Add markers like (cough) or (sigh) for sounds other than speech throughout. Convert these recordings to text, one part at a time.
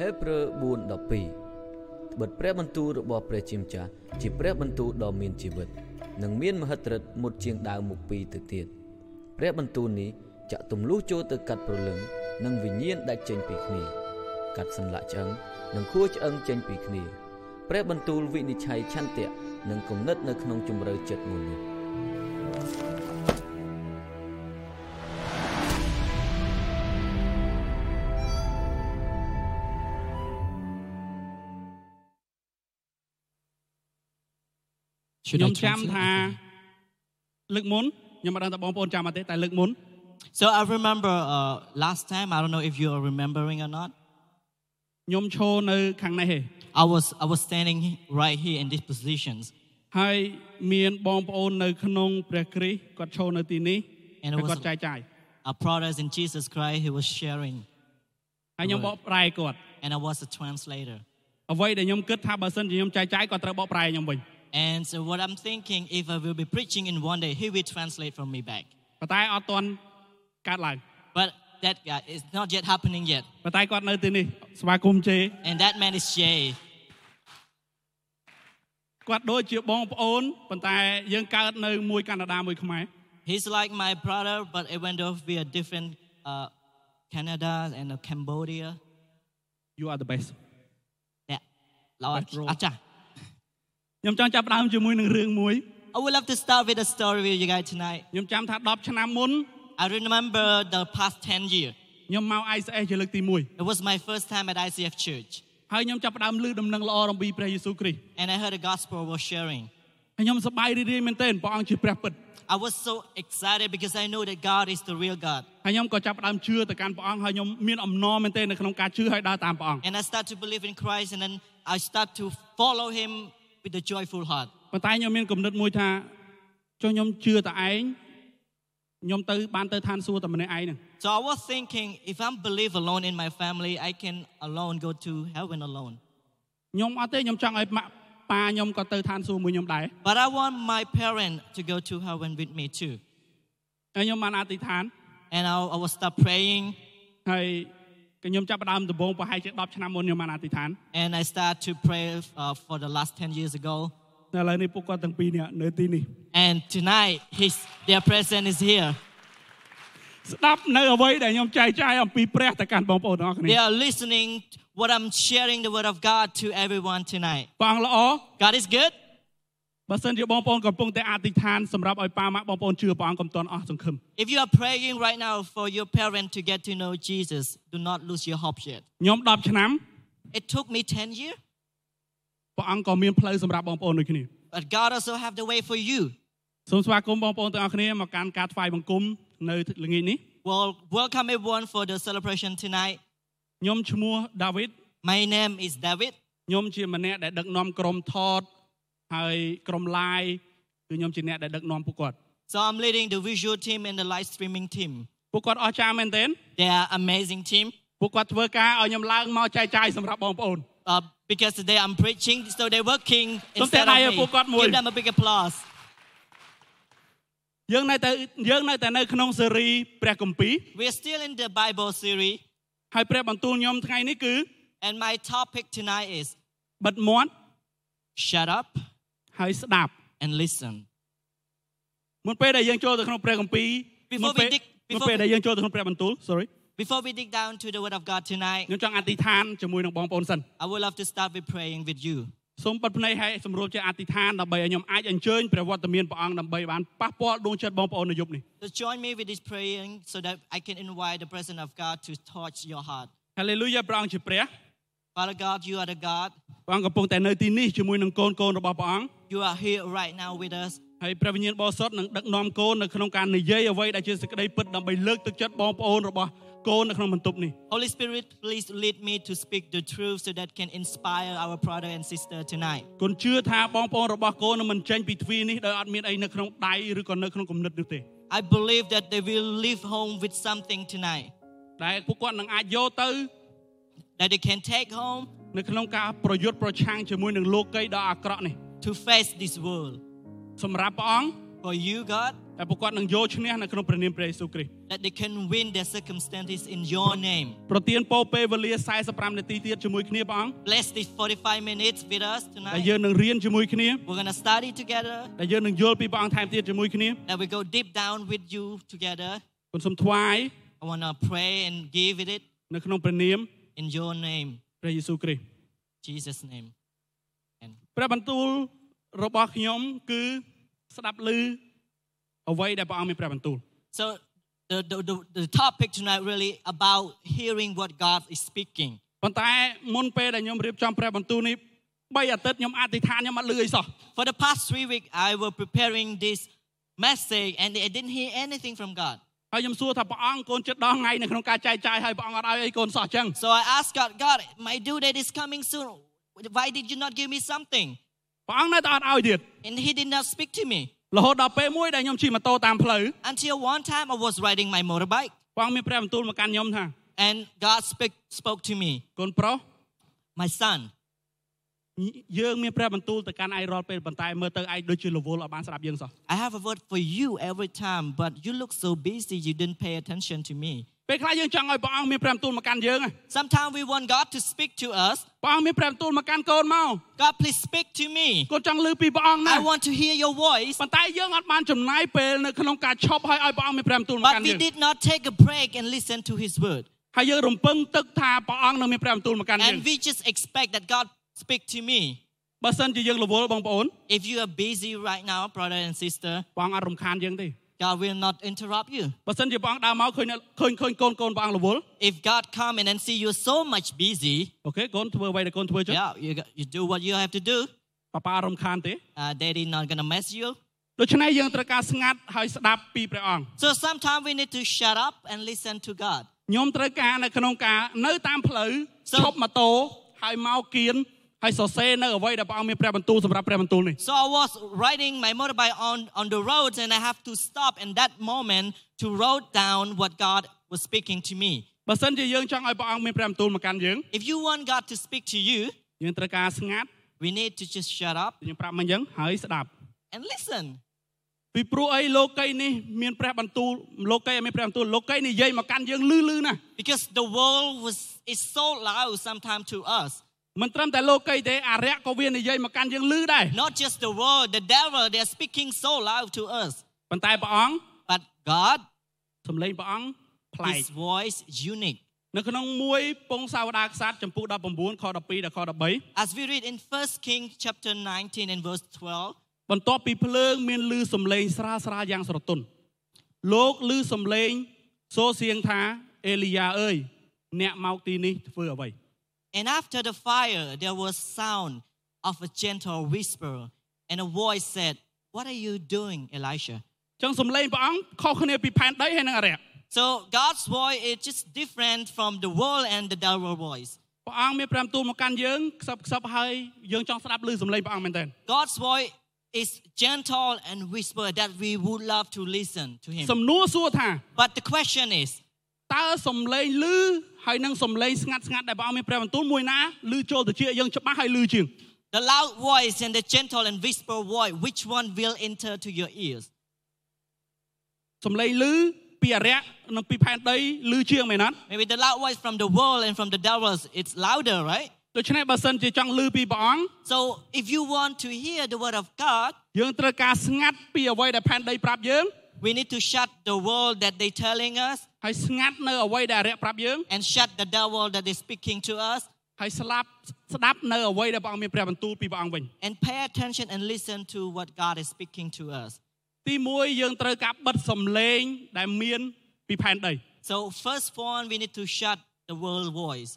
ហេព្រើរ4:12ត្បិតព្រះបន្ទូលរបស់ព្រះជាម្ចាស់ជាព្រះបន្ទូលដ៏មានជីវិតនិងមានមហិទ្ធិឫទ្ធិមុតជាងដាវមុខពីរទៅទៀតព្រះបន្ទូលនេះចាក់ទម្លុះចូលទៅកាត់ព្រលឹងនិងវិញ្ញាណដាច់ចេញពីគ្នាកាត់សន្លាក់ឆ្អឹងនិងខួរឆ្អឹងចេញពីគ្នាព្រះបន្ទូលវិនិច្ឆ័យឆន្ទៈនិងគំនិតនៅក្នុងជំរឿចិត្តមនុ Should ខ្ញុំ I ចាំ translate? ថាលើកមុនខ្ញុំមិនដឹងថាបងប្អូនចាំអត់ទេតែលើកមុន So I remember uh, last time. I don't know if you are remembering or not. ខ្ញុំឈរនៅខាងនេះឯង I was I was standing right here in these positions, ហើយមានបងប្អូននៅក្នុងព្រះគ្រីស្ទគាត់ឈរនៅទីនេះ And it ហើយ was- គាត់ចែកចាយ our brothers in Jesus Christ. He was sharing, ហើយខ្ញុំបកប្រែគាត់ and I was a translator. អ្វីដែលខ្ញុំគិតថាបើសិនជាខ្ញុំចែកចាយគាត់ត្រូវបកប្រែខ្ញុំវិញ And so what I'm thinking, if I will be preaching in one day, he will translate from me back. ប៉ុន្តែអត់ទាន់កើតឡើង But that guy is not yet happening yet. ប៉ុន្តែគាត់នៅទីនេះស្វាគមន៍ជេ And that man is Jay. គាត់ដូចជាបងប្អូនប៉ុន្តែយើងកើតនៅមួយកាណាដាមួយខ្មែរ He's like my brother, but even though we are different, uh, Canada and uh, Cambodia. you are the best Yeah. Lord, Best bro. Acha. ខ្ញុំចង់ចាប់ផ្ដើមជាមួយនឹងរឿងមួយ I would love to start with a story with you guys tonight. ខ្ញុំចាំថា10ឆ្នាំមុន I remember the past 10 years. ខ្ញុំមក ICS ជាលើកទី It was my first time at ICF Church. 1ហើយខ្ញុំចាប់ផ្ដើមឮដំណឹងល្អអំពីព្រះយេស៊ូវគ្រីស្ទ And I heard the gospel was sharing. ហើយខ្ញុំសប្បាយរីករាយមែនទែនព្រះអង្គជាព្រះពិត I was so excited because I know that God is the real God. ហើយខ្ញុំក៏ចាប់ផ្ដើមជឿទៅកាន់ព្រះអង្គហើយខ្ញុំមានអំណរមែនទែននៅក្នុងការជឿហើយដើរតាមព្រះអង្គ And I start to believe in Christ and then I start to follow him with a joyful heart. ប៉ុន្តែខ្ញុំមានគំនិតមួយថាចុះខ្ញុំជឿតែឯងខ្ញុំទៅបានទៅឋានសួគ៌តែម្នាក់ឯងហ្នឹង So I was thinking if I'm believe alone in my family, I can alone go to heaven alone. ខ្ញុំអត់ទេខ្ញុំចង់ឲ្យម៉ាក់ប៉ាខ្ញុំក៏ទៅឋានសួគ៌មួយខ្ញុំដែរ But I want my parent to go to heaven with me too. ហើយខ្ញុំបានអធិដ្ឋាន And I, I will start praying ហើយ ខ្ញុំចាប់ផ្ដើមដំបូងប្រហែលជា10ឆ្នាំមុនខ្ញុំបានអធិដ្ឋាន and I start to pray uh, for the last 10 years ago. តែឥឡូវនេះពួកគាត់ទាំងពីរនាក់នៅទីនេះ And tonight, his, their presence is here. ស្ដាប់នៅអ្វីដែលខ្ញុំចែកចាយអំពីព្រះទៅកាន់បងប្អូនទាំងអស់គ្នា They are listening what I'm sharing the word of God to everyone tonight. ព្រះអង្គល្អ God is good. បើសិនជាបងប្អូនកំពុងតែអធិដ្ឋានសម្រាប់ឲ្យប៉ាម៉ាក់បងប្អូនជឿព្រះអង្គកំតន់អស់សង្ឃឹម If you are praying right now for your parent to get to know Jesus, do not lose your hope yet. ខ្ញុំ10ឆ្នាំ It took me 10 years, ព្រះអង្គក៏មានផ្លូវសម្រាប់បងប្អូនដូចគ្នា but God also have the way for you. សូមស្វាគមន៍បងប្អូនទាំងអស់គ្នាមកកាន់ការថ្វាយបង្គំនៅល្ងាចនេះ Well, welcome everyone for the celebration tonight. ខ្ញុំឈ្មោះដាវីត My name is David. ខ្ញុំជាម្នាក់ដែលដឹកនាំក្រុមថត ហើយក្រុម live គឺខ្ញុំជាអ្នកដែលដឹកនាំពួកគាត់ So I'm leading the visual team and the live streaming team. ពួកគាត់អស្ចារ្យមែនទែន They are amazing team ពួកគាត់ធ្វើការឲ្យខ្ញុំឡើងមកចែកចាយសម្រាប់បងប្អូន uh, because today I'm preaching, so they're working Some instead say of I me. have got more. Give them a big applause. យើងនៅតែយើងនៅតែនៅក្នុងស៊េរីព្រះគម្ពីរ We're still in the Bible series, ហើយព្រះបន្ទូលខ្ញុំថ្ងៃនេះគឺ and my topic tonight is បិទមាត់ shut up ហើយស្ដាប់ and listen. មុនពេលដែលយើងចូលទៅក្នុងព្រះគម្ពីរ Before មុនពេល we dig- មុន before ពេល we- ដែលយើងចូលទៅក្នុងព្រះបន្ទូល sorry Before we dig down to the Word of God tonight, ខ្ញុំចង់អធិដ្ឋានជាមួយនឹងបងប្អូនសិន I would love to start with praying with you. សូមបិទភ្នែកឲ្យសម្រួលជាអធិដ្ឋានដើម្បីឲ្យខ្ញុំអាចអញ្ជើញព្រះវត្តមានព្រះអង្គដើម្បីបានប៉ះពាល់ដួងចិត្តបងប្អូននៅយប់នេះ So join me with this praying so that I can invite the presence of God to touch your heart. Hallelujah ព្រះអង្គជាព្រះ Father God, you are the God. ព្រះអង្គកំពុងតែនៅទីនេះជាមួយនឹងកូនកូនរបស់ព្រះអង្គ You are here right now with us. ហើយព្រះវិញ្ញាណបរិសុទ្ធនឹងដឹកនាំកូននៅក្នុងការនិយាយអ្វីដែលជាសេចក្តីពិតដើម្បីលើកទឹកចិត្តបងប្អូនរបស់កូននៅក្នុងបន្ទប់នេះ Holy Spirit, please lead me to speak the truth so that can inspire our brother and sister tonight. គុណជឿថាបងប្អូនរបស់កូននឹងមិនចេញពីទ្វារនេះដោយអត់មានអីនៅក្នុងដៃឬក៏នៅក្នុងគំនិតនោះទេ I believe that they will leave home with something tonight ដែលពួកគាត់នឹងអាចយកទៅ that they can take home នៅក្នុងការប្រយុទ្ធប្រឆាំងជាមួយនឹងលោកីដ៏អាក្រក់នេះ to face this world. សម្រាប់ព្រះអង្គ For for you, God, តែពួកគាត់នឹងយកឈ្នះនៅក្នុងព្រះនាមព្រះយេស៊ូវគ្រីស្ទ that they can win their circumstances in your name. ប្រទានពរពេលវេលា45នាទីទៀតជាមួយគ្នាព្រះអង្គ (laughs) Bless these 45 minutes with us ដែល tonight. យើងនឹងរៀនជាមួយគ្នា We're going to study together, ដែលយើងនឹងយល់ពីព្រះអង្គថែមទៀតជាមួយគ្នា that we go deep down with you together. គុណសូមថ្វាយ I want to pray and give it នៅក្នុងព្រះនាម in your name, ព្រះយេស៊ូវគ្រីស្ទ Jesus' name. And ព្រះបន្ទូលរបស់ខ្ញុំគឺស្ដាប់ឮអ្វីដែលព្រះអង្គមានព្រះបន្ទូល so the, the, the, the topic tonight really about hearing what God is speaking. ប៉ុន្តែមុនពេលដែលខ្ញុំរៀបចំព្រះបន្ទូលនេះ3អាទិត្យខ្ញុំអធិដ្ឋានខ្ញុំអត់ឮអីសោះ For the past three weeks, I was preparing this message and I didn't hear anything from God. ហើយខ្ញុំសួរថាព្រះអង្គកូនចិត្តដល់ថ្ងៃនៅក្នុងការចែកចាយហើយព្រះអង្គអត់ឲ្យអីកូនសោះអញ្ចឹង So I asked God, God, my due date is coming soon. Why did you not give me something? ព្រះអង្គនៅតែអត់ឲ្យទៀត And He did not speak to me. រហូតដល់ពេលមួយដែលខ្ញុំជិះម៉ូតូតាមផ្លូវ Until one time I was riding my motorbike ព្រះអង្គមានព្រះបន្ទូលមកកាន់ខ្ញុំថា and God speak, spoke to me, កូនប្រុស My son, យើងមានព្រះបន្ទូលទៅកាន់ឯងរាល់ពេលប៉ុន្តែមើលទៅឯងដូចជារវល់អត់បានស្ដាប់យើងសោះ I have a word for you every time, but you look so busy you didn't pay attention to me. ពេលខ្លះយើងចង់ឲ្យព្រះអង្គមានព្រះបន្ទូលមកកាន់យើងហ៎ Sometimes we want God to speak to us. ព្រះអង្គមានព្រះបន្ទូលមកកាន់កូនមក God, please speak to me. កូនចង់ឮពីព្រះអង្គណា I want to hear your voice. ប៉ុន្តែយើងអត់បានចំណាយពេលនៅក្នុងការឈប់ឲ្យឲ្យព្រះអង្គមានព្រះបន្ទូលមកកាន់ But we យើង did not take a break and listen to His word. ហើយយើងរំពឹងទឹកថាព្រះអង្គនឹងមានព្រះបន្ទូលមកកាន់យើង And we just expect that God speak to me. បើសិនជាយើងរវល់បងប្អូន If you are busy right now, brother and sister, ព្រះអង្គអត់រំខានយើងទេ God will not interrupt you. បើសិនជាព្រះអង្គដើរមកឃើញអ្នកឃើញឃើញកូនកូនព្រះអង្គរវល់ If God come in and see you so much busy, អូខេកូនធ្វើអ្វីដែលកូនធ្វើចុះ yeah, you, got- you do what you have to do. ប៉ាប៉ាអត់រំខានទេ Uh, Daddy not gonna mess you. ដូច្នេះយើងត្រូវការស្ងាត់ហើយស្ដាប់ពីព្រះអង្គ So sometimes we need to shut up and listen to God. ខ្ញុំត្រូវការនៅក្នុងការនៅតាមផ្លូវ So- ឈប់ម៉ូតូហើយមកគៀន ហើយសរសេរនៅអ្វីដែលព្រះអង្គមានព្រះបន្ទូលសម្រាប់ព្រះបន្ទូលនេះ So I was riding my motorbike on, on the roads and I have to stop in that moment to write down what God was speaking to me. បើសិនជាយើងចង់ឲ្យព្រះអង្គមានព្រះបន្ទូលមកកាន់យើង If you want God to speak to you, យើងត្រូវការស្ងាត់ we need to just shut up ខ្ញុំប្រាប់មកអញ្ចឹងហើយស្ដាប់ and listen. ពីព្រោះអីលោកីនេះមានព្រះបន្ទូលលោកីអត់មានព្រះបន្ទូលលោកីនិយាយមកកាន់យើងលឺលឺណាស់ Because the world was is so loud sometimes to us. មិនត្រឹមតែលោកីទេអរិយក៏វានិយាយមកកាន់យើងលឺដែរ Not just the world, the devil, they're speaking so loud to us. ប៉ុន្តែព្រះអង្គ But God, សំឡេងព្រះអង្គប្លែក His voice unique. នៅក្នុងមួយពងសាវតារក្សត្រចំពុះ19ខ12ដល់ខ13 As we read in 1 King chapter 19 and verse 12, បន្ទាប់ពីភ្លើងមានលឺសំឡេងស្រាលស្រាលយ៉ាងស្រទន់លោកលឺសំឡេងសូរសៀងថាអេលីយ៉ាអើយអ្នកមកទីនេះធ្វើអ្វី and after the fire there was sound of a gentle whisper, and a voice said, What are you doing, Elisha? ចឹងសំឡេងព្រះអង្គខុសគ្នាពីផែនដីហើយនឹងអរិយ So God's voice is just different from the world and the devil voice. ព្រះអង្គមានព្រះបន្ទូលមកកាន់យើងខ្សឹបខ្សឹបហើយយើងចង់ស្ដាប់ឮសំឡេងព្រះអង្គមែនទែន God's voice is gentle and whisper that we would love to listen to Him. សំណួរសួរថា But the question is, តើសំឡេងឮហើយនឹងសំឡេងស្ងាត់ស្ងាត់ដែលព្រះអង្គមានព្រះបន្ទូលមួយណាឮចូលទៅជាយើងច្បាស់ហើយឮជាង the loud voice and the gentle and whisper voice, which one will enter to your ears? សំឡេងឮពីអរិយនិងពីផែនដីឮជាងមែនអត់ Maybe the loud voice from the world and from the devils, it's louder, right? ដូច្នេះបើសិនជាចង់ឮពីព្រះអង្គ So if you want to hear the word of God, យើងត្រូវការស្ងាត់ពីអ្វីដែលផែនដីប្រាប់យើង we need to shut the world that they're telling us ហើយស្ងាត់នៅអ្វីដែលអរិយប្រាប់យើង and shut the devil that is speaking to us ហើយស្លាប់ស្ដាប់នៅអ្វីដែលព្រះអង្គមានព្រះបន្ទូលពីព្រះអង្គវិញ and pay attention and listen to what God is speaking to us. ទី1យើងត្រូវការបិទសំឡេងដែលមានពីផែនដី So first one, we need to shut the world voice.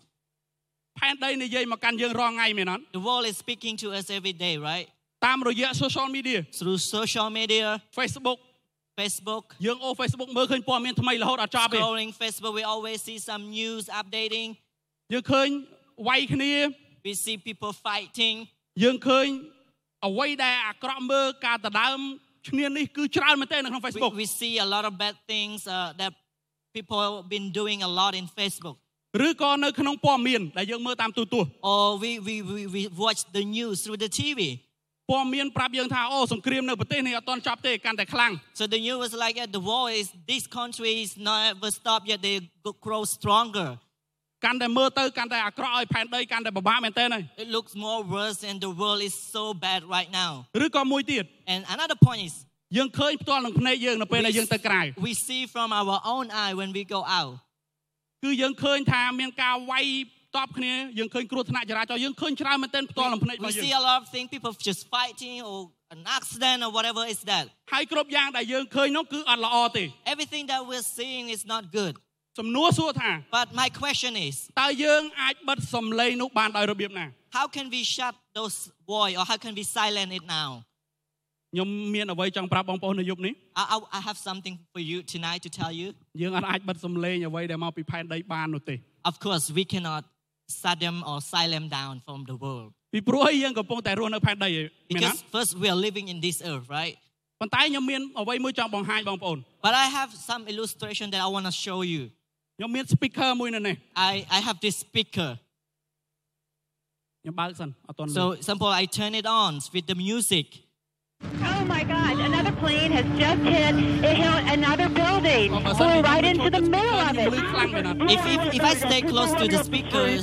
ផែនដីនិយាយមកកាន់យើងរាល់ថ្ងៃមែនអត់ The world is speaking to us every day, right? តាមរយៈ social media Through social media, Facebook Facebook, យើងអូ Facebook មើលឃើញព័ត៌មានថ្មីរហូតអត់ចប់ទេ scrolling Facebook, we always see some news updating. យើងឃើញវាយគ្នា We see people fighting. យើងឃើញអ្វីដែលអាក្រក់មើលការដណ្ដើមឈ្នានេះគឺច្រើនមែនទែននៅក្នុង We, Facebook we see a lot of bad things uh, that people have been doing a lot in Facebook. ឬក៏នៅក្នុងព័ត៌មានដែលយើងមើលតាមទូរទស្សន៍ Or we, we, we, we watch the news through the TV. ព័ត៌មានប្រាប់យើងថាអូសង្គ្រាមនៅប្រទេសនេះអត់ទាន់ចប់ទេកាន់តែខ្លាំង So the news was like, uh, the war is, this country is not ever stopped yet, they go- grow stronger. កាន់តែមើលទៅកាន់តែអាក្រក់ឲ្យផែនដីកាន់តែពិបាកមែនទែនហើយ It looks more worse and the world is so bad right now. ឬក៏មួយទៀត And another point is, យើងឃើញផ្ទាល់នឹងភ្នែកយើងនៅពេលដែលយើងទៅក្រៅ we see from our own eye when we go out. គឺយើងឃើញថាមានការវាយ តបគ្នាយើងឃើញគ្រោះថ្នាក់ចរាចរណ៍យើងឃើញច្រើនមែនទែនផ្ទាល់នឹងភ្នែក We របស់យើង see a lot of things, people just fighting or an accident or whatever is that. ហើយគ្រប់យ៉ាងដែលយើងឃើញនោះគឺអត់ល្អទេ Everything that we're seeing is not good. សំណួរសួរថា But my question is, តើយើងអាចបិទសំឡេងនោះបានដោយរបៀបណា how can we shut those voice or how can we silence it now? ខ្ញុំមានអ្វីចង់ប្រាប់បងប្អូននៅយប់នេះ I, I, I have something for you tonight to tell you. យើងអត់អាចបិទសំឡេងអ្វីដែលមកពីផែនដីបាននោះទេ Of course, we cannot shut them or silence them down from the world. ពីព្រោះឲ្យយើងកំពុងតែរស់នៅផែនដីឯងមែនណា Because first, we are living in this earth, right? ប៉ុន្តែខ្ញុំមានអ្វីមួយចង់បង្ហាញបងប្អូន But I have some illustration that I want to show you. ខ្ញុំមាន speaker មួយនៅនេះ I, I have this speaker. ខ្ញុំបើកសិនអត់ទាន់លឺ So, example, I turn it on with the music. Oh my God! Another plane has just hit. It hit another building. បើសិន Flew ជា right ខ្ញុំ into the ចូល middle of ខ្ញុំលឺ it. ខ្លាំងមែនអត់ If, if, if I stay close to the speakers,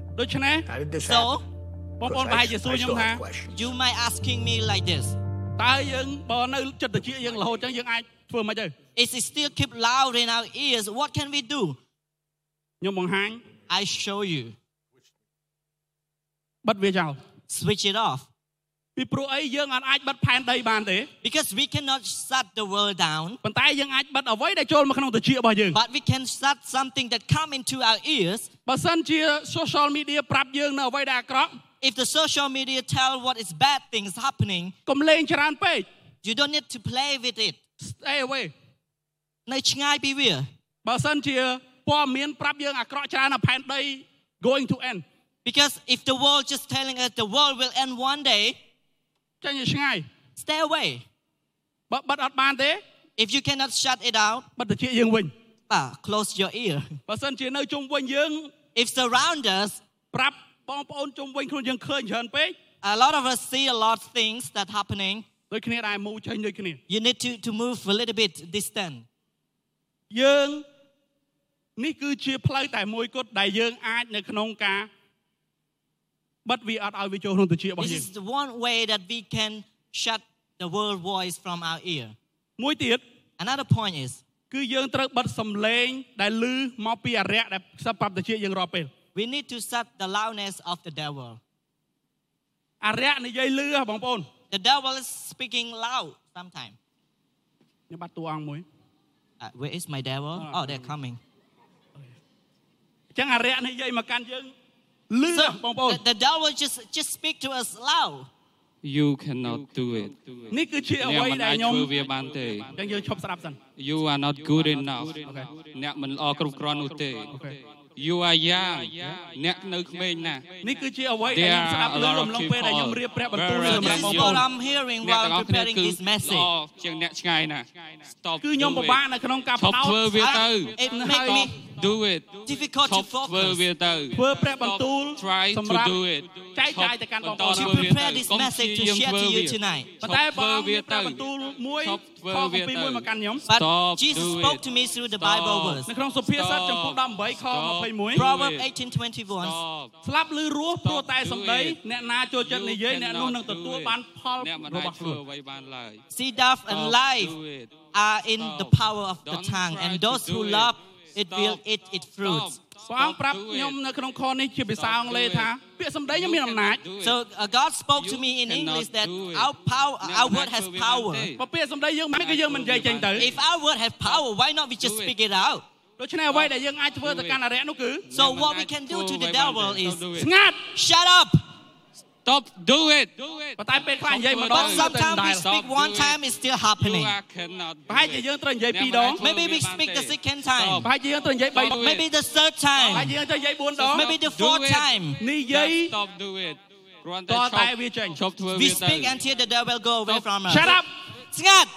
ដូច្នេះ How did this So, happen? បងប្អូនប្រហែលជាសួរខ្ញុំថា you might asking me like this. តើយើងបើនៅចិត្តតិចយើងរហូតអញ្ចឹងយើងអាចធ្វើមិនទៅ Is it still keep loud in our ears? What can we do? ខ្ញុំបង្ហាញ I show you. បិទវាចោល Switch it off. ពីព្រោះអីយើងអត់អាចបិទផែនដីបានទេ Because we cannot shut the world down, ប៉ុន្តែយើងអាចបិទអ្វីដែលចូលមកក្នុងតិចរបស់យើង but we can shut something that come into our ears. បើសិនជា social media ប្រាប់យើងនៅអ្វីដែលអាក្រក់ If the social media tell what is bad things happening, កុំលេងច្រើនពេក you don't need to play with it. stay away នៅឆ្ងាយពីវា បើសិនជាព័ត៌មានប្រាប់យើងអាក្រក់ច្រើនអាផែនដី going to end Because if the world just telling us the world will end one day, ចេញទៅឆ្ងាយ stay away. បើបិទអត់បានទេ If you cannot shut it out, បិទតិចយើងវិញ ah, close your ear. បើសិនជានៅជុំវិញយើង If surround us, ប្រាប់បងប្អូនជុំវិញខ្លួនយើងឃើញច្រើនពេក a lot of us see a lot of things that happening. ដូចគ្នាដែរមូចេញដូចគ្នា You need to, to move a little bit distant. យើងនេះគឺជាផ្លូវតែមួយគត់ដែលយើងអាចនៅក្នុងការ បិទវាអត់ឲ្យវាចូលក្នុងតិចរបស់ This យើង is the one way that we can shut the world voice from our ear. មួយទៀត Another point is គឺយើងត្រូវបិទសំឡេងដែលឮមកពីអរិយដែលផ្សព្វប្រាប់តិចយើងរាល់ពេល we need to shut the loudness of the devil. អរិយនិយាយឮហ៎បងប្អូន The devil is speaking loud sometimes. ខ្ញុំបាត់តួអង្គមួយ Uh, where is my devil? Ah. Oh, they're coming. អញ្ចឹងអរិយនិយាយមកកាន់យើង ឮហ៎ So បងប្អូន the, the devil just just speak to us loud. You cannot do it នេះគឺជាអ្ អ្នក វី មិន ដែល អាច ខ្ញុំ ធ្វើវាបានទេ អញ្ចឹងយើងឈប់ស្ដាប់សិន You are not good enough អូខេ អ្នកមិនល្អគ្រប់គ្រាន់នោះទេ អូខេ You are young អ្នកនៅក្មេងណាស់ នេះគឺជាអ្វីដែល There ខ្ញុំស្ដាប់ are a ឮ lot រ of ំលងពេលដែលខ្ញុំរៀបព្រះបន្ទូល people សម្រាប់ This បង is ប្អូ what ន I'm hearing អ្នក while ទាំងអ I'm ស់គ្នា preparing គឺ this ល្អ message. ជាងអ្នកឆ្ងាយណាស់ Stop គឺខ្ញុំ do ពិ it បាកនៅក្នុងការ ឈប់ ផ្ដោត ធ្វើវាទៅ It make me Do it difficult ឈ to ប់ធ្វើវា focus ទៅ ធ្វើព្រះបន្ទូល Try សម្ to រាប់ do it ចែកចាយទៅកាន់បងប្អូន to ធ្វើវាទៅ prepare this កុំ message to ព្យាយាម share ធ្វើ to វា you tonight. ប៉ុន្តែបង ធ្វើវា មានព្រះ ទៅ បន្ទូលមួយ ឈប់ធ្វើ ខគ វា ម្ពីរ ទៅ មួយមកកាន់ខ្ញុំ But Stop, Jesus do spoke it. to me through the Stop. Bible verse. នៅក្នុងសុភាសិត Stop. ចំពោះ18ខ Stop. 21 Proverbs it. 18:21. Stop ស្លាប់ឬរស់ព្រោះតែ do សម្ដី it. អ្នកណាចូលចិត្តនិយាយ You អ្នកនោះនឹង cannot ទទួល do it. បានផល អ្នកមិន រ អាច របស់ ធ្វើ ខ្លួន អ្វីបានឡើយ See, death and Stop, life do it. are in the Stop. power of the Don't tongue, try and to those do who it. love it Stop. will eat its fruits. Stop. ព្រះអង្គ Stop, ប្រាប់ do ខ្ញុំ it. នៅក្នុងខនេះជាភាសាអង់គ្លេស Stop, do ថា it. ពាក្យសម្ដីខ្ញុំមានអំណាច You cannot do it. So uh, God spoke to You me in cannot English that do it. our power, អ្នក our មិន word អាច has ធ្វើវា power. បានទេ បើពាក្យសម្ដីយើងមិនគឺយើងមិននិយាយចេញទៅ If our word has power, why not we just Do it. speak it out? ដូច្នេះអ្វីដែលយើងអាចធ្វើទៅកាន់អរិយនោះគឺ So អ្នកមិន what អាច we can do ធ្វើ to អ្វី the បានទេ devil is ទៅ do it. ស្ងាត់ shut up. stop do it ប៉ុន្តែពេលខ្លះនិយាយម្ដ But ង sometimes we Stop speak do one it. time, it's still you happening. are cannot do ប្រហែលជា it យើងត្រូវនិយាយពីរដង Maybe we speak the second time. ប្រហែលជាយើងត្រូវនិយាយ3ដង Maybe the third ប្រហែល time. ជាយើងត្រូវនិយាយ4ដង Maybe the Do fourth it. time. និយាយ stop do it គ្រាន់ ត តែ តែ ឈប់ វាចេញ ឈប់ធ្វើ We វាទៅ speak until the devil go away Stop. from us. Shut up Sngat! ពេ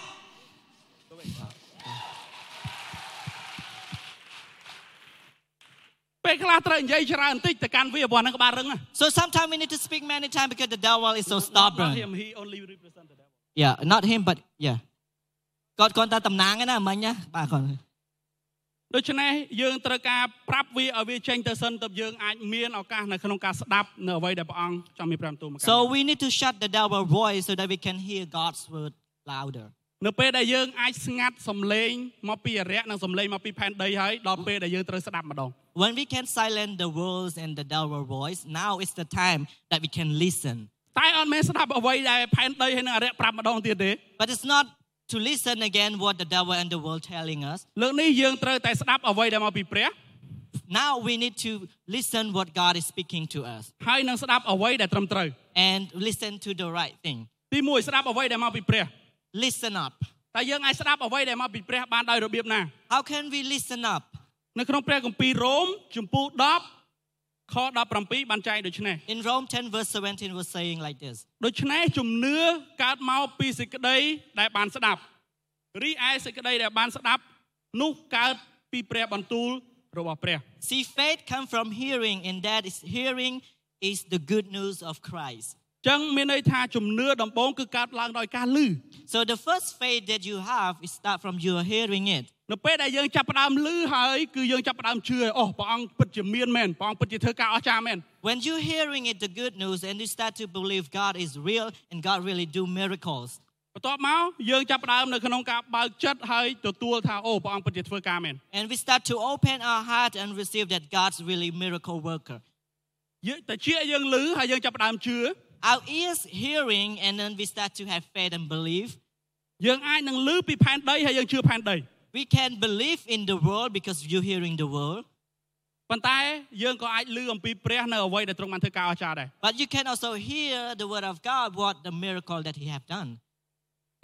លខ្លះត្រូវនិយាយច្រើនបន្តិចទៅកាន់វាព្រោះហ្នឹងក្បាលរឹងណា So sometimes we need to speak many times because the devil is so Not stubborn. him, he only represent the devil Yeah, not him, but yeah. គាត់គាត់តែតំណាងឯណាមិញណាបាទគាត់ដូច្នេះយើងត្រូវការប្រាប់វាឲ្យវាចេញទៅសិនទៅយើងអាចមានឱកាសនៅក្នុងការស្ដាប់នៅអ្វីដែលព្រះអង្គចង់មានព្រះបន្ទូលមកកាន់ So we need to shut the devil voice so that we can hear God's word louder. នៅពេលដែលយើងអាចស្ងាត់សំឡេងមកពីអរិយនិងសំឡេងមកពីផែនដីហើយដល់ពេលដែលយើងត្រូវស្ដាប់ម្ដង When we can silence the words and the devil voice, now is the time that we can listen. តែអត់មែនស្ដាប់អ្វីដែលផែនដីហើយនិងអរិយប្រាប់ម្ដងទៀតទេ But it's not to listen again what the devil and the world telling us. លើកនេះយើងត្រូវតែស្ដាប់អ្វីដែលមកពីព្រះ Now we need to listen what God is speaking to us ហើយនឹងស្ដាប់អ្វីដែលត្រឹមត្រូវ and listen to the right thing. ទី1ស្ដាប់អ្វីដែលមកពីព្រះ Listen up. តែយើងអាចស្ដាប់អ្វីដែលមកពីព្រះបានដោយរបៀបណា How can we listen up? នៅក្នុងព្រះគម្ពីររ៉ូមជំពូក10ខ17បានចែងដូចនេះ In Rome 10 verse 17 was saying like this. ដូច្នេះជំនឿកើតមកពីសេចក្តីដែលបានស្ដាប់រីឯសេចក្តីដែលបានស្ដាប់នោះកើតពីព្រះបន្ទូលរបស់ព្រះ See, faith come from hearing, and that is hearing is the good news of Christ. ចឹងមានន័យថាជំនឿដំបូងគឺកើតឡើងដោយការឮ So the first faith that you have is start from your hearing it. នៅពេលដែលយើងចាប់ផ្ដើមឮហើយគឺយើងចាប់ផ្ដើមជឿឲ្យអូព្រះអង្គពិតជាមានមែនព្រះអង្គពិតជាធ្វើការអស្ចារ្យមែន When you hearing it, the good news, and you start to believe God is real and God really do miracles. បន្ទាប់មកយើងចាប់ផ្ដើមនៅក្នុងការបើកចិត្តហើយទទួលថាអូព្រះអង្គពិតជាធ្វើការមែន And we start to open our heart and receive that God's really miracle worker. យើងតែជាយើងឮហើយយើងចាប់ផ្ដើមជឿ Our ears hearing, and then we start to have faith and believe. យើងអាចនឹងឮពីផែនដីហើយយើងជឿផែនដី We can believe in the world because you're hearing the world. ប៉ុន្តែយើងក៏អាចឮអំពីព្រះនៅអ្វីដែលទ្រង់បានធ្វើការអស្ចារ្យដែរ But you can also hear the word of God, what the miracle that He have done.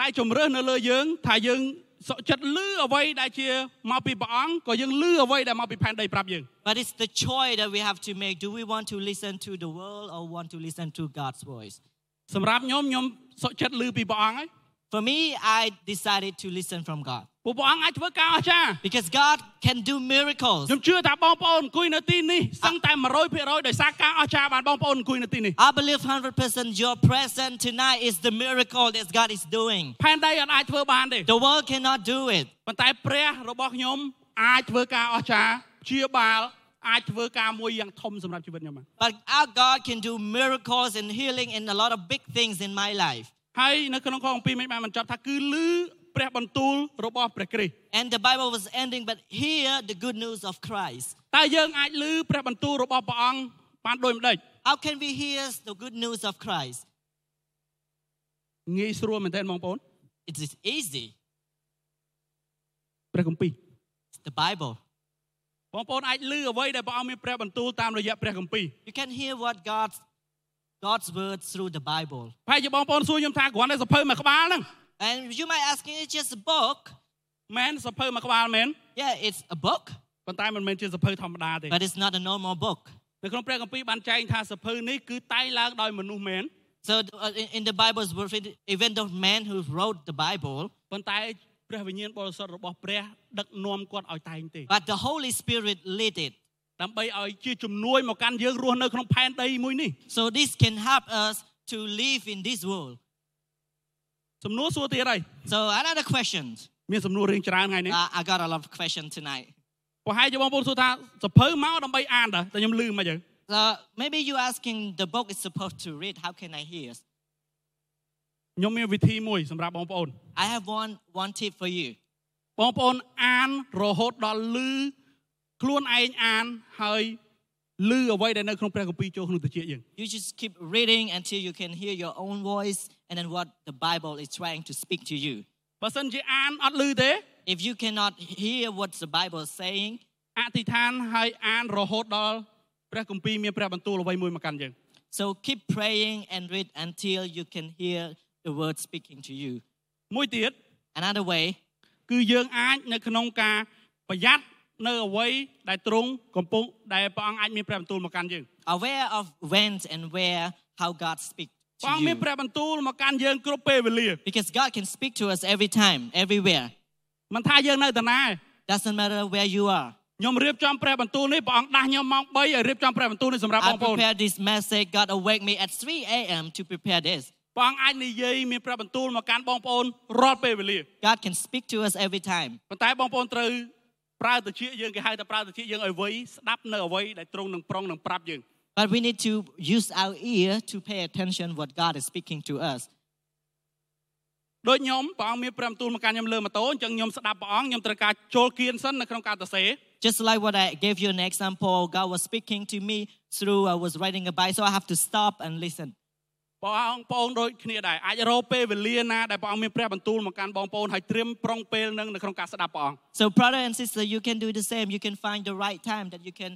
តែជំរឿសនៅលើយើងថាយើង សុខចិត្តឮអ្វីដែលជាមកពីព្រះអង្គក៏យើងឮអ្វីដែលមកពីផែនដីប្រាប់យើង But it's the choice that we have to make. Do we want to listen to the world or want to listen to God's voice? សម្រាប់ខ្ញុំខ្ញុំសុខចិត្តឮពីព្រះអង្គហើយ For me, I decided to listen from God ព្រោះព្រះអង្គអាចធ្វើការអស្ចារ្យ because God can do miracles. ខ្ញុំជឿថាបងប្អូនអង្គុយនៅទីនេះសឹងតែ100%ដោយសារការអស្ចារ្យបានបងប្អូនអង្គុយនៅទីនេះ I believe 100% your presence tonight is the miracle that God is doing. ផែនដីអត់អាចធ្វើបានទេ The world cannot do it. ប៉ុន្តែព្រះរបស់ខ្ញុំអាចធ្វើការអស្ចារ្យព្យាបាលអាចធ្វើការមួយយ៉ាងធំសម្រាប់ជីវិតខ្ញុំបាន But our God can do miracles and healing and a lot of big things in my life. ហើយនៅក្នុងខអំពីរមិនបានបញ្ចប់ថាគឺឮ ព្រះបន្ទូលរបស់ព្រះគ្រីស្ទ And the Bible was ending, but hear the good news of Christ. តើយើងអាចឮព្រះបន្ទូលរបស់ព្រះអង្គបានដូចម្ដេច How can we hear the good news of Christ? ងាយស្រួលមែនទែនបងប្អូន It is easy. ព្រះគម្ពីរ It's the Bible. បងប្អូនអាចឮអ្វីដែលព្រះអង្គមានព្រះបន្ទូលតាមរយៈព្រះគម្ពីរ You can hear what God's God's words through the Bible. ប្រហែលជាបងប្អូនសួរខ្ញុំថាគ្រាន់តែសភៅមួយក្បាលហ្នឹង And you might ask, it's just a book. មែនសភៅមួយក្បាលមែន Yeah, it's a book, ប៉ុន្តែមិនមែនជាសភៅធម្មតាទេ but it's not a normal book. នៅក្នុងព្រះគម្ពីរបានចែងថាសភៅនេះគឺតែងឡើងដោយមនុស្សមែន So uh, in, in the Bible's word, even the man who wrote the Bible, ប៉ុន្តែព្រះវិញ្ញាណបរិសុទ្ធរបស់ព្រះដឹកនាំគាត់ឲ្យតែងទេ but the Holy Spirit led it. ដើម្បីឲ្យជាជំនួយមកកាន់យើងរស់នៅក្នុងផែនដីមួយនេះ So this can help us to live in this world. សំណួរសួរទៀតហើយ So another question. មានសំណួររៀងច្រើនថ្ងៃនេះ Uh, I got a lot of questions tonight. ប្រហែលជាបងប្អូនសួរថាសភៅមកដើម្បីអានតើតែខ្ញុំលឺមិនអញ្ចឹង So maybe you asking the book is supposed to read. How can I hear? ខ្ញុំមានវិធីមួយសម្រាប់បងប្អូន I have one one tip for you. បងប្អូនអានរហូតដល់លឺខ្លួនឯងអានហើយលឺអ្វីដែលនៅក្នុងព្រះគម្ពីរចូលក្នុងតិចយើង You just keep reading until you can hear your own voice and then what the Bible is trying to speak to you. បើសិនជាអានអត់លឺទេ If you cannot hear what the Bible is saying, អធិដ្ឋានហើយអានរហូតដល់ព្រះគម្ពីរមានព្រះបន្ទូលអ្វីមួយមកកាន់យើង So keep praying and read until you can hear the word speaking to you. មួយទៀត Another way គឺយើងអាចនៅក្នុងការប្រយ័ត្ននៅអ្វីដែលទ្រង់កំពុងដែលព្រះអង្គអាចមានព្រះបន្ទូលមកកាន់យើង aware of when and where how God speaks ព្រះអង្គ to មាន you. ព្រះបន្ទូលមកកាន់យើងគ្រប់ពេលវេលា Because God can speak to us every time, everywhere. មិនថាយើងនៅតាណា Doesn't matter where you are. ខ្ញុំរៀបចំព្រះបន្ទូលនេះព្រះអង្គដាស់ខ្ញុំម៉ោង3ឲ្យរៀបចំព្រះបន្ទូលនេះសម្រាប់ប I ងប្អូន prepared this message. God awake me at 3 a.m. to prepare this. ព្រះអង្គអាចនិយាយមានព្រះបន្ទូលមកកាន់បងប្អូនរាល់ពេលវេលា God can speak to us every time. ប៉ុន្តែបងប្អូនត្រូវប្រើតិចយើងគេហៅថាប្រើតិចយើងឲ្យវៃស្ដាប់នៅអ្វីដែលទ្រង់នឹងប្រងនឹងប្រាប់យើង But we need to use our ear to pay attention what God is speaking to us. ដូចខ្ញុំព្រះអង្គមានព្រះបន្ទូលមកកាន់ខ្ញុំលើម៉ូតូអញ្ចឹងខ្ញុំស្ដាប់ព្រះអង្គខ្ញុំត្រូវការចូលគៀនសិននៅក្នុងការសរសេរ Just like what I gave you an example, God was speaking to me through I was riding a bike, so I have to stop and listen. បងប្អូនដូចគ្នាដែរអាចរកពេលវេលាណាដែលព្រះអង្គមានព្រះបន្ទូលមកកាន់បងប្អូនហើយត្រៀមប្រុងពេលនឹងនៅក្នុងការស្ដាប់ព្រះអង្គ So, brother and sister, you can do the same. You can find the right time that you can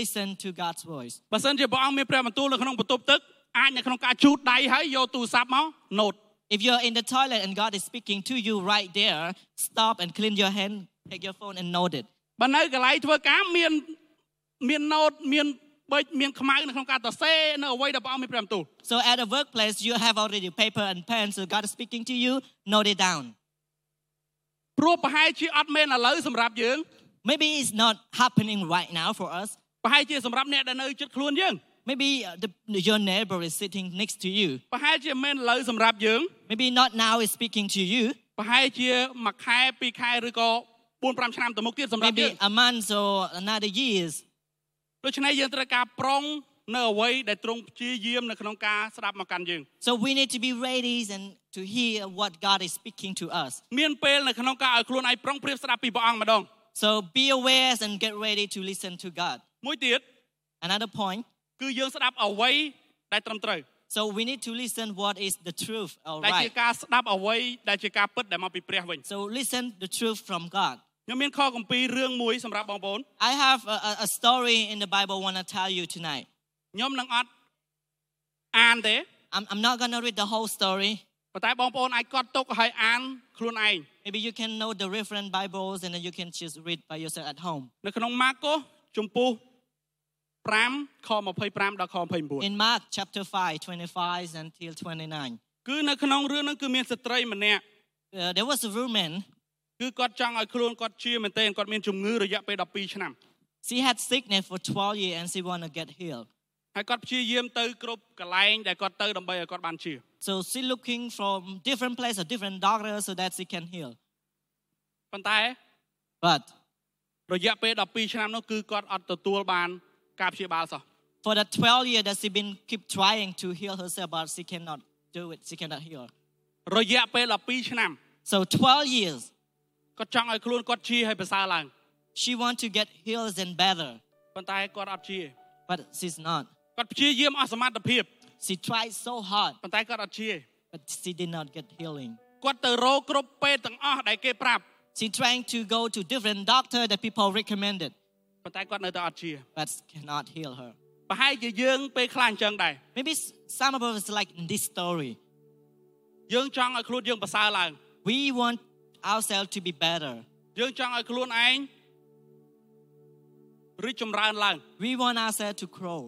listen to God's voice. បើសិនជាព្រះអង្គមានព្រះបន្ទូលនៅក្នុងបន្ទប់ទឹកអាចនៅក្នុងការជូតដៃហើយយកទូរស័ព្ទមក note If you're in the toilet and God is speaking to you right there, stop and clean your hand, take your phone and note it. បើនៅកន្លែងធ្វើការមានមាន note មានប៊ិចមានខ្មៅនៅក្នុងការសរសេរនៅអ្វីដែលព្រះអង្គមានព្រះបន្ទូល So, at the workplace, you have already paper and pen. So, God is speaking to you, note it down. ព្រោះប្រហែលជាអត់មែនឥឡូវសម្រាប់យើង Maybe it's not happening right now for us. ប្រហែលជាសម្រាប់អ្នកដែលនៅជិតខ្លួនយើង Maybe uh, the, your neighbor is sitting next to you. ប្រហែលជាមិនមែនឥឡូវសម្រាប់យើង Maybe not now is speaking to you. ប្រហែលជាមួយខែពីរខែឬក៏4 5ឆ្នាំទៅមុខទៀតសម្រាប់យើង Maybe a month or another years. ដូច្នេះយើងត្រូវការប្រុងនៅអ្វីដែលទ្រង់ព្យាយាមនៅក្នុងការស្ដាប់មកកាន់យើង So we need to be ready and to hear what God is speaking to us. មានពេលនៅក្នុងការឲ្យខ្លួនឯងប្រុងប្រៀបស្ដាប់ពីព្រះអង្គម្ដង So be aware and get ready to listen to God. មួយទៀត Another point. គឺយើងស្ដាប់អ្វីដែលត្រឹមត្រូវ So we need to listen what is the truth, all ដែលជា right. ការស្ដាប់អ្វីដែលជាការពិតដែលមកពីព្រះវិញ So listen the truth from God. ខ្ញុំមានខគម្ពីររឿងមួយសម្រាប់បងប្អូន I have a, a- a story in the Bible I want to tell you tonight. ខ្ញុំនឹងអត់អានទេ I'm, I'm not going to read the whole story. ប៉ុន្តែបងប្អូនអាចកត់ទុកហើយអានខ្លួនឯង Maybe you can know the reference Bibles and then you can just read by yourself at home. នៅក្នុងម៉ាកុសជំពូក 5ខ25ដល់ខ29 In Mark chapter 5, 25 until 29, គឺនៅក្នុងរឿងហ្នឹងគឺមានស្ត្រីម្នាក់ uh, there was a woman. គឺគាត់ចង់ឲ្យខ្លួនគាត់ជាមែនទែនគាត់មានជំងឺរយៈពេល12ឆ្នាំ She had sickness for 12 years and she want to get healed. ហើយគាត់ព្យាយាមទៅគ្រប់កន្លែងដែលគាត់ទៅដើម្បីឲ្យគាត់បានជា So she looking from different places, different doctors so that she can heal. ប៉ុន្តែ But រយៈពេល12ឆ្នាំនោះគឺគាត់អត់ទទួលបាន ការព្យាបាលសោះ for the 12 years that she been keep trying to heal herself, but she cannot do it. She cannot heal. រយៈពេល12ឆ្នាំ So 12 years, គាត់ចង់ឲ្យខ្លួនគាត់ជាឲ្យប្រសើរឡើង she want to get healed and better, ប៉ុន្តែគាត់អត់ជា but she's not. គាត់ព្យាយាមអស់សមត្ថភាព She tried so hard, ប៉ុន្តែគាត់អត់ជា but she did not get healing. គាត់ទៅរកគ្រប់ពេទ្យទាំងអស់ដែលគេប្រាប់ She trying to go to different doctor that people recommended, ប៉ុន្តែគាត់នៅតែអត់ជា but cannot heal her. ប្រហែលជាយើងពេលខ្លះអញ្ចឹងដែរ Maybe s- some of us like in this story. យើងចង់ឲ្យខ្លួនយើងប្រសើរឡើង We want ourselves to be better. យើងចង់ឲ្យខ្លួនឯងរីកចម្រើនឡើង We want ourselves to grow.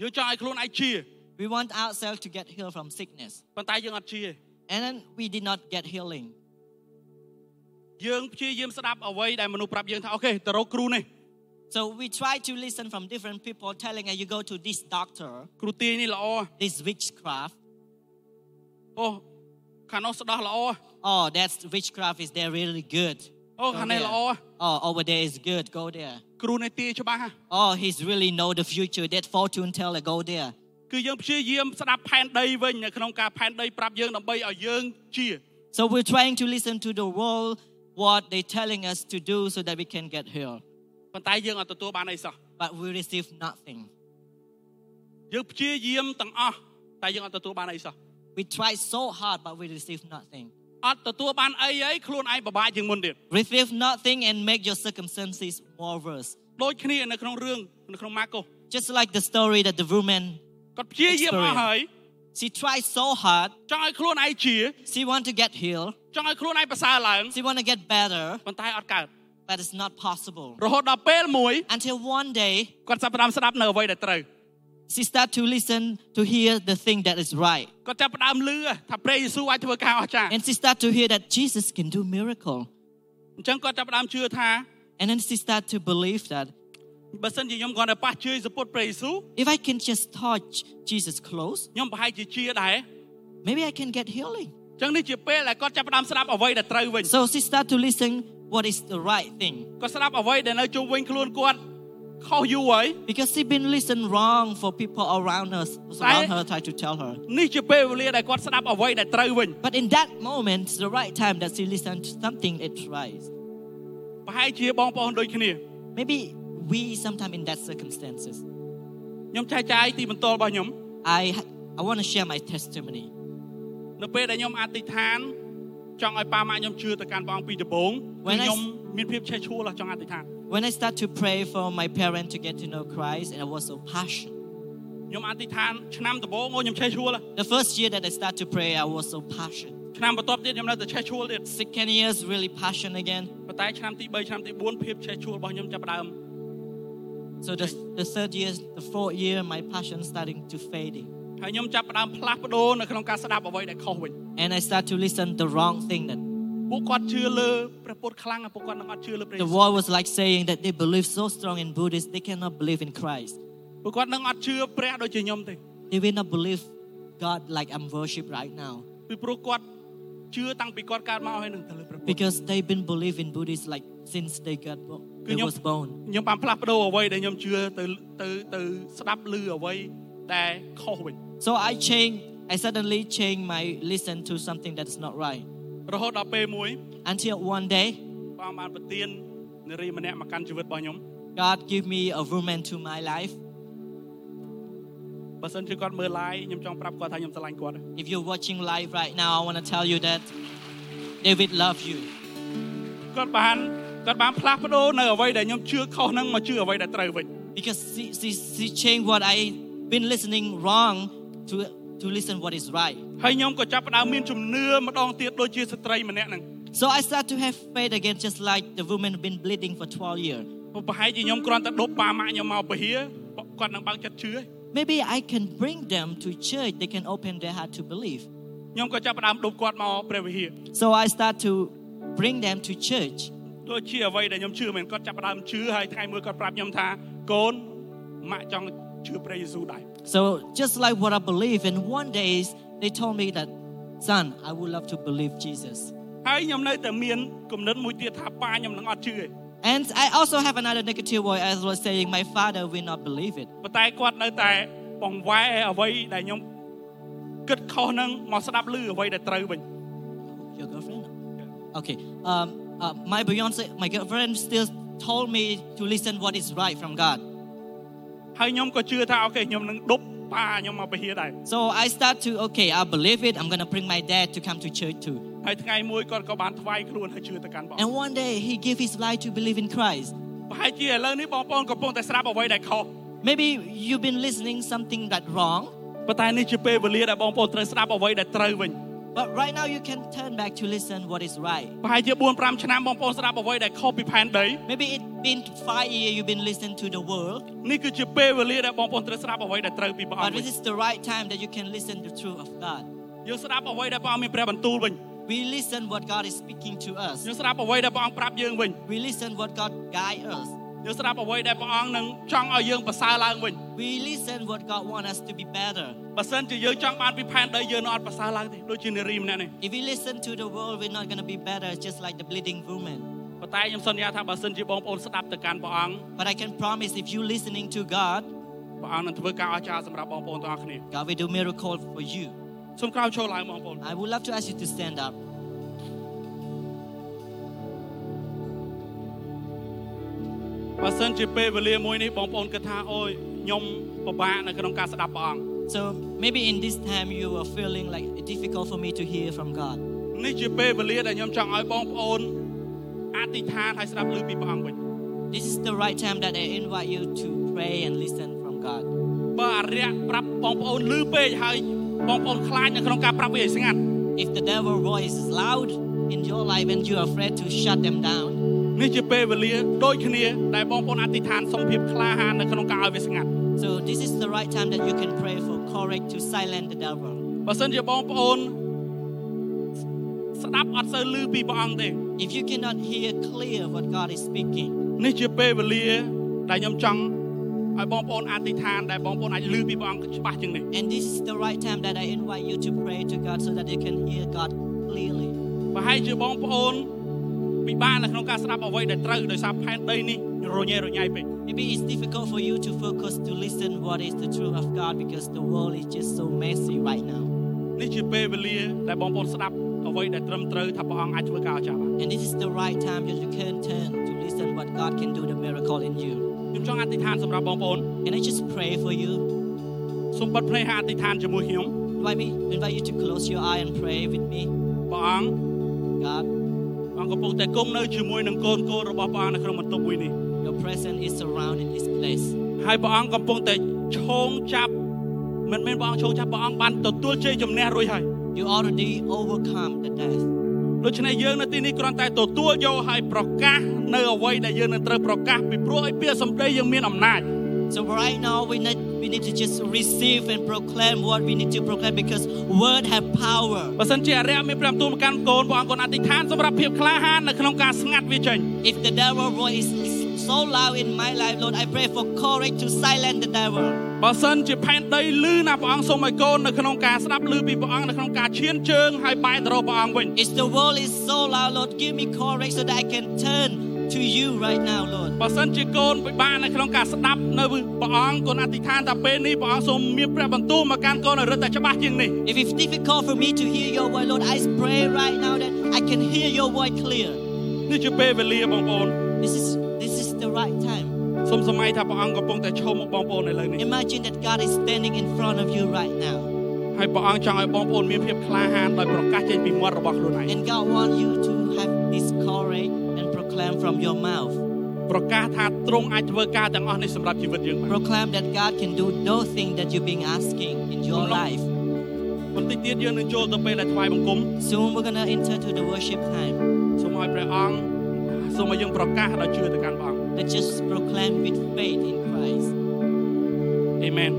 យើងចង់ឲ្យខ្លួនឯងជា We want ourselves to get healed from sickness. ប៉ុន្តែយើងអត់ជា And then we did not get healing. យើងព្យាយាមស្ដាប់អ្វីដែលមនុស្សប្រាប់យើងថាអូខេទៅរកគ្រូនេះ So we try to listen from different people telling us you go to this doctor, គ្រូទាយនេះល្អ this witchcraft. អូខាងនោះស្ដោះល្អ Oh, that's witchcraft is there really good. អូ Go ខាងនេះ there. ល្អ Oh, over there is good. Go there. គ្រូនេះទាយច្បាស់ហ่ะ Oh, he's really know the future. That fortune teller. Go there. គឺយើងព្យាយាមស្ដាប់ផែនដីវិញនៅក្នុងការផែនដីប្រាប់យើងដើម្បីឲ្យយើងជា So we're trying to listen to the world, what they're telling us to do so that we can get healed. ប៉ុន្តែយើងអត់ទទួលបានអីសោះ But we receive nothing. យើងព្យាយាមទាំងអស់តែយើងអត់ទទួលបានអីសោះ We try so hard, but we receive nothing. អត់ទទួលបានអីអីខ្លួនឯងពិបាកជាងមុនទៀត Receive nothing and make your circumstances more worse. ដូចគ្នានៅក្នុងរឿងនៅក្នុងម៉ាកុស Just like the story that the woman ក គាត់ព្យាយាមអស់ហើយ She tried so hard. ចង់ឲ្យខ្លួនឯងជា She want to get healed. ចង់ឲ្យខ្លួនឯងប្រសើរឡើង She want to get better, ប៉ុន្តែអត់កើត but it's not possible. រហូតដល់ពេលមួយ Until one day, គាត់ចាប់ផ្ដើមស្ដាប់នៅអ្វីដែលត្រូវ she start to listen to hear the thing that is right. គាត់ចាប់ផ្ដើមលឺថាព្រះយេស៊ូវអាចធ្វើការអស្ចារ្យ And she start to hear that Jesus can do miracle. អញ្ចឹងគាត់ចាប់ផ្ដើមជឿថា And then she start to believe that បើសិនជាខ្ញុំគ្រាន់តែប៉ះជើងសពុតព្រះយេស៊ូវ if I can just touch Jesus' clothes, ខ្ញុំប្រហែលជាជាដែរ maybe I can get healing. អញ្ចឹងនេះជាពេលដែលគាត់ចាប់ផ្ដើមស្ដាប់អ្វីដែលត្រូវវិញ So she start to listen what is the right thing. គាត់ស្ដាប់អ្វីដែលនៅជុំវិញខ្លួនគាត់ខុសយូរហើយ Because she been listening wrong for people around her, around her try to tell her. នេះជាពេលវេលាដែលគាត់ស្ដាប់អ្វីដែលត្រូវវិញ But in that moment, it's the right time that she listened to something that's right. ប្រហែលជាបងប្អូនដូចគ្នា Maybe we sometime in that circumstances. ខ្ញុំចែកចាយទីបន្ទាល់របស់ខ្ញុំ I I want to share my testimony. នៅពេលដែលខ្ញុំអធិដ្ឋាន ចង់ឲ្យប៉ាម៉ាក់ខ្ញុំជឿទៅកាន់ព្រះអង្គពីដំបូងគឺ When I- ខ្ញុំមានភាពឆេះឆួលចង់អធិដ្ឋាន When I start to pray for my parents to get to know Christ, and I was so passionate. ខ្ញុំអធិដ្ឋានឆ្នាំដំបូងអូខ្ញុំឆេះឆួល The first year that I start to pray, I was so passionate. ឆ្នាំបន្ទាប់ទៀតខ្ញុំនៅតែឆេះឆួលទៀត Second year is really passionate again. ប៉ុន្តែឆ្នាំទី3ឆ្នាំទី4ភាពឆេះឆួលរបស់ខ្ញុំចាប់ផ្ដើម So the, the third year, the fourth year, my passion starting to fading. ហើយខ្ញុំចាប់ផ្ដើមផ្លាស់ប្ដូរនៅក្នុងការស្ដាប់អ្វីដែលខុសវិញ And I start to listen the wrong thing that ពួកគាត់ជឿលើព្រះពុទ្ធខ្លាំងហើយពួកគាត់នឹងអត់ជឿលើព្រះយេ the ស៊ូវ world was like saying that they believe so strong in Buddhist, they cannot believe in Christ. ពួកគាត់នឹងអត់ជឿព្រះដូចជាខ្ញុំទេ They will not believe God like I'm worship right now. ពីព្រោះគាត់ជឿតាំងពីគាត់កើតមកហើយនឹងទៅលើព្រះពុទ្ធ Because they've been believing Buddhist like since they got bo- they Cứ was born. ខ្ញុំបានផ្លាស់ប្ដូរអ្វីដែលខ្ញុំជឿទៅទៅទៅស្ដាប់ឮអ្វីដែលខុសវិញ So I changed I suddenly changed my listen to something that's not right. រហូតដល់ពេលមួយ Until one day បងបានប្រទាននារីម្នាក់មកកាន់ជីវិតរបស់ខ្ញុំ God give me a woman to my life. បើសិនជាគាត់មើល live ខ្ញុំចង់ប្រាប់គាត់ថាខ្ញុំស្រឡាញ់គាត់ If you're watching live right now, I want to tell you that David love you. គាត់បានគាត់បានផ្លាស់ប្ដូរនៅអ្វីដែលខ្ញុំជឿខុសហ្នឹងមកជឿអ្វីដែលត្រូវវិញ Because she, she, she changed what I been listening wrong to to listen what is right. ហើយខ្ញុំក៏ចាប់ផ្ដើមមានជំនឿម្ដងទៀតដូចជាស្ត្រីម្នាក់ហ្នឹង So I start to have faith again, just like the woman been bleeding for 12 years. ប្រហែលជាខ្ញុំគ្រាន់តែដប់ប៉ាម៉ាក់ខ្ញុំមកពហិគាត់នឹងបើកចិត្តជឿហើយ Maybe I can bring them to church. They can open their heart to believe. ខ្ញុំក៏ចាប់ផ្ដើមដប់គាត់មកព្រះវិហារ So I start to bring them to church. ដូចជាអ្វីដែលខ្ញុំជឿមែនគាត់ចាប់ផ្ដើមជឿហើយថ្ងៃមួយគាត់ប្រាប់ខ្ញុំថាកូនម៉ាក់ចង់ជឿព្រះយេស៊ូវដែរ so just like what I believe, and one day they told me that, son, I would love to believe Jesus. And I also have another negative voice as was saying, my father will not believe it. Your girlfriend? Okay. Um, uh, my Beyonce, my girlfriend still told me to listen what is right from God. ហើយខ្ញុំក៏ជឿថាអូខេខ្ញុំនឹងដប់ប៉ាខ្ញុំមកពហិដែរ So I start to, okay, I believe it. I'm going to bring my dad to come to church too. ហើយថ្ងៃមួយគាត់ក៏បានថ្វាយខ្លួនហើយជឿទៅកាន់ព្រះអង្គ And one day he gave his life to believe in Christ. ប្រហែលជាឥឡូវនេះបងប្អូនកំពុងតែស្ដាប់អ្វីដែលខុស Maybe you've been listening something that wrong, ប៉ុន្តែនេះជាពេលវេលាដែលបងប្អូនត្រូវស្ដាប់អ្វីដែលត្រូវវិញ but right now you can turn back to listen what is right. ប្រហែលជា4 5ឆ្នាំបងប្អូនស្ដាប់អ្វីដែលខុសពីផែនដី Maybe it's been five years you've been listening to the world, នេះគឺជាពេលវេលាដែលបងប្អូនត្រូវស្ដាប់អ្វីដែលត្រូវពីព្រះអ but ង្គវិញ this is the right time that you can listen the truth of God. យើងស្ដាប់អ្វីដែលព្រះអង្គមានព្រះបន្ទូលវិញ We listen what God is speaking to us. យើងស្ដាប់អ្វីដែលព្រះអង្គប្រាប់យើងវិញ We listen what God guide us. យើងស្ដាប់អ្វីដែលព្រះអង្គនឹងចង់ឲ្យយើងប្រសើរឡើងវិញ We listen what God want us to be better. បើសិនជាយើងចង់បានពីផែនដីយើងនឹងអត់ប្រសើរឡើងទេដូចជានារីម្នាក់នេះ If we listen to the world, we're not going to be better, just like the bleeding woman. ប៉ុន្តែខ្ញុំសន្យាថាបើសិនជាបងប្អូនស្ដាប់ទៅកាន់ព្រះអង្គ But I can promise if you listening to God, ព្រះអង្គនឹងធ្វើការអស្ចារ្យសម្រាប់បងប្អូនទាំងអស់គ្នា God will do miracle for you. សូមក្រោយចូលឡើងបងប្អូន I would love to ask you to stand up. បើសិនជាពេលវេលាមួយនេះបងប្អូនគិតថាអូយខ្ញុំពិបាកនៅក្នុងការស្ដាប់ព្រះអង្គ So maybe in this time you are feeling like it's difficult for me to hear from God. នេះជាពេលវេលាដែលខ្ញុំចង់ឲ្យបងប្អូនអធិដ្ឋានហើយស្ដាប់ឮពីព្រះអង្គវិញ This is the right time that I invite you to pray and listen from God. បើអរិយប្រាប់បងប្អូនលឺពេកហើយបងប្អូនខ្លាចនៅក្នុងការប្រាប់វាឲ្យស្ងាត់ If the devil voice is loud in your life and you're afraid to shut them down, នេះជាពេលវេលាដូចគ្នាដែលបងប្អូនអធិដ្ឋានសុំភាពក្លាហាននៅក្នុងការឲ្យវាស្ងាត់ so this is the right time that you can pray for courage to silence the devil. បើសិនជាបងប្អូនស្ដាប់អត់សូវឮពីព្រះអង្គទេ If you cannot hear clear what God is speaking, នេះជាពេលវេលាដែលខ្ញុំចង់ឲ្យបងប្អូនអធិដ្ឋានដែលបងប្អូនអាចឮពីព្រះអង្គច្បាស់ជាងនេះ and this is the right time that I invite you to pray to God so that you can hear God clearly. ប្រហែលជាបងប្អូន ពិបាកនៅក្នុងការស្ដាប់អ្វីដែលត្រូវដោយសារផែនដីនេះរញ៉េរញ៉ៃពេក (laughs) Maybe it's difficult for you to focus to listen what is the truth of God because the world is just so messy right now. នេះជាពេលវេលាដែលបងប្អូនស្ដាប់អ្វីដែលត្រឹមត្រូវថាព្រះអង្គអាចធ្វើការអស្ចារ្យបាន And this is the right time that you can turn to listen what God can do the miracle in you. ខ្ញុំចង់អធិដ្ឋានសម្រាប់បងប្អូន Can I just pray for you? សូមបិទភ្នែកហើយអធិដ្ឋានជាមួយខ្ញុំ Invite me, invite you to close your eye and pray with me. ព្រះអង្គ God, ព្រះអង្គ កំពុងតែគង់នៅជាមួយនឹងកូនកូនរបស់ព្រះអង្គនៅក្នុងបន្ទប់មួយនេះ your presence is surrounding this place. ហើយព្រះអង្គកំពុងតែឈោងចាប់មិនមែនព្រះអង្គឈោងចាប់ព្រះអង្គបានទទួលជ័យជំនះរួចហើយ You already overcome the death. ដូច្នេះយើងនៅទីនេះគ្រាន់តែទទួលយកហើយប្រកាសនៅអ្វីដែលយើងនឹងត្រូវប្រកាសពីព្រោះឲ្យពាក្យសម្ដីយើងមានអំណាច So right now we need we need to just receive and proclaim what we need to proclaim because word have power. បើសិនជាអរិយមានព្រះបន្ទូលមកកាន់កូនព្រះអង្គកូនអធិដ្ឋានសម្រាប់ភាពក្លាហាននៅក្នុងការស្ងាត់វាចេញ If the devil voice is so loud in my life, Lord, I pray for courage to silence the devil. បើសិនជាផែនដីលឺណាព្រះអង្គសូមឲ្យកូននៅក្នុងការស្ដាប់លឺពីព្រះអង្គនៅក្នុងការឈានជើងហើយបែរទៅរកព្រះអង្គវិញ If the world is so loud, Lord, give me courage so that I can turn to you right now, Lord. បើសិនជាកូនពិបាកនៅក្នុងការស្ដាប់នៅព្រះអង្គកូនអធិដ្ឋានថាពេលនេះព្រះអង្គសូមមានព្រះបន្ទូលមកកាន់កូនឲ្យរឹតតែច្បាស់ជាងនេះ If it's difficult for me to hear your voice, Lord, I pray right now that I can hear your voice clear. នេះជាពេលវេលាបងប្អូន This is this is the right time. សូមសម័យថាព្រះអង្គកំពុងតែឈោមមកបងប្អូននៅលើនេះ Imagine that God is standing in front of you right now. ហើយព្រះអង្គចង់ឲ្យបងប្អូនមានភាពក្លាហានដោយប្រកាសចេញពីមាត់របស់ខ្លួនឯង And God wants you to have this courage and proclaim from your mouth. ប្រកាសថាទ្រង់អាចធ្វើការទាំងអស់នេះសម្រាប់ជីវិតយើងបាន Proclaim that God can do those things that you've been asking in your life. បន្តិចទៀតយើងនឹងចូលទៅពេលដែលថ្វាយបង្គំ Soon we're gonna enter to the worship time. សូមឲ្យព្រះអង្គសូមឲ្យយើងប្រកាសដោយជឿទៅកាន់ព្រះអង្គ Let's just proclaim with faith in Christ. អេមែន